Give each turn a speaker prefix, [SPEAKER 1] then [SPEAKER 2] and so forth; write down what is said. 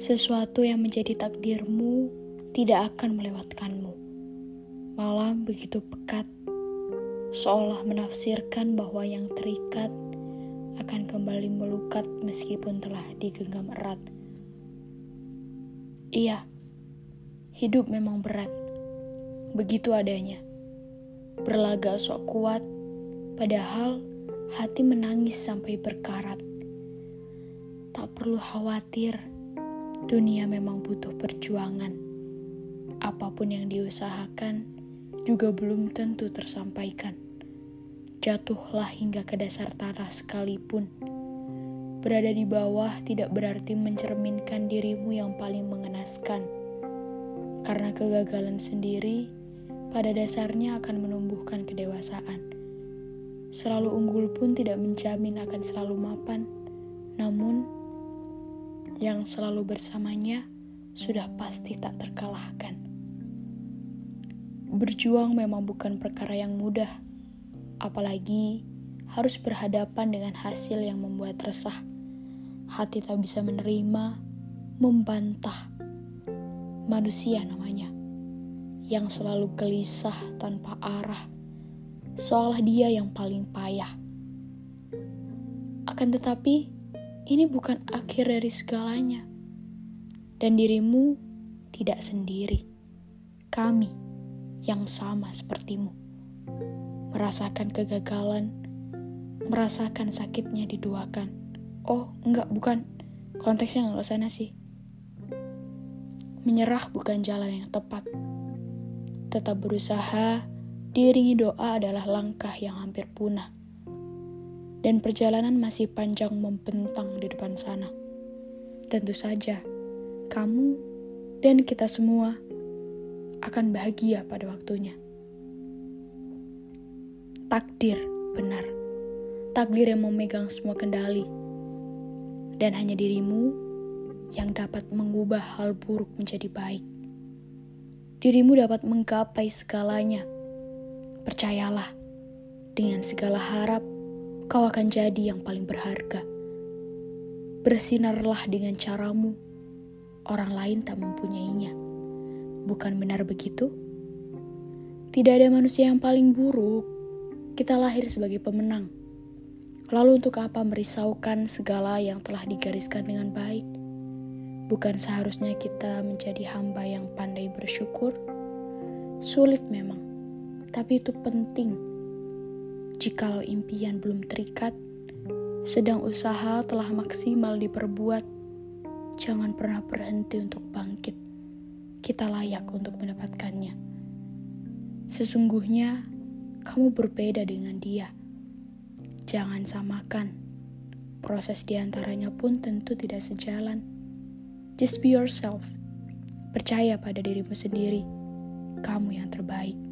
[SPEAKER 1] Sesuatu yang menjadi takdirmu tidak akan melewatkanmu. Malam begitu pekat, seolah menafsirkan bahwa yang terikat akan kembali melukat meskipun telah digenggam erat. Iya, hidup memang berat. Begitu adanya. Berlagak sok kuat, padahal hati menangis sampai berkarat. Tak perlu khawatir Dunia memang butuh perjuangan. Apa pun yang diusahakan juga belum tentu tersampaikan. Jatuhlah hingga ke dasar tanah sekalipun. Berada di bawah tidak berarti mencerminkan dirimu yang paling mengenaskan. Karena kegagalan sendiri pada dasarnya akan menumbuhkan kedewasaan. Selalu unggul pun tidak menjamin akan selalu mapan. Namun, yang selalu bersamanya sudah pasti tak terkalahkan. Berjuang memang bukan perkara yang mudah, apalagi harus berhadapan dengan hasil yang membuat resah. Hati tak bisa menerima, membantah. Manusia namanya, yang selalu gelisah tanpa arah, seolah dia yang paling payah. Akan tetapi, ini bukan akhir dari segalanya. Dan dirimu tidak sendiri. Kami yang sama sepertimu. Merasakan kegagalan, merasakan sakitnya diduakan. Oh, enggak, bukan. Konteksnya enggak sana sih. Menyerah bukan jalan yang tepat. Tetap berusaha, diiringi doa adalah langkah yang hampir punah dan perjalanan masih panjang membentang di depan sana. Tentu saja, kamu dan kita semua akan bahagia pada waktunya. Takdir benar, takdir yang memegang semua kendali, dan hanya dirimu yang dapat mengubah hal buruk menjadi baik. Dirimu dapat menggapai segalanya. Percayalah, dengan segala harap kau akan jadi yang paling berharga. Bersinarlah dengan caramu, orang lain tak mempunyainya. Bukan benar begitu? Tidak ada manusia yang paling buruk. Kita lahir sebagai pemenang. Lalu untuk apa merisaukan segala yang telah digariskan dengan baik? Bukan seharusnya kita menjadi hamba yang pandai bersyukur? Sulit memang, tapi itu penting Jikalau impian belum terikat, sedang usaha telah maksimal diperbuat, jangan pernah berhenti untuk bangkit. Kita layak untuk mendapatkannya. Sesungguhnya, kamu berbeda dengan dia. Jangan samakan. Proses di antaranya pun tentu tidak sejalan. Just be yourself. Percaya pada dirimu sendiri. Kamu yang terbaik.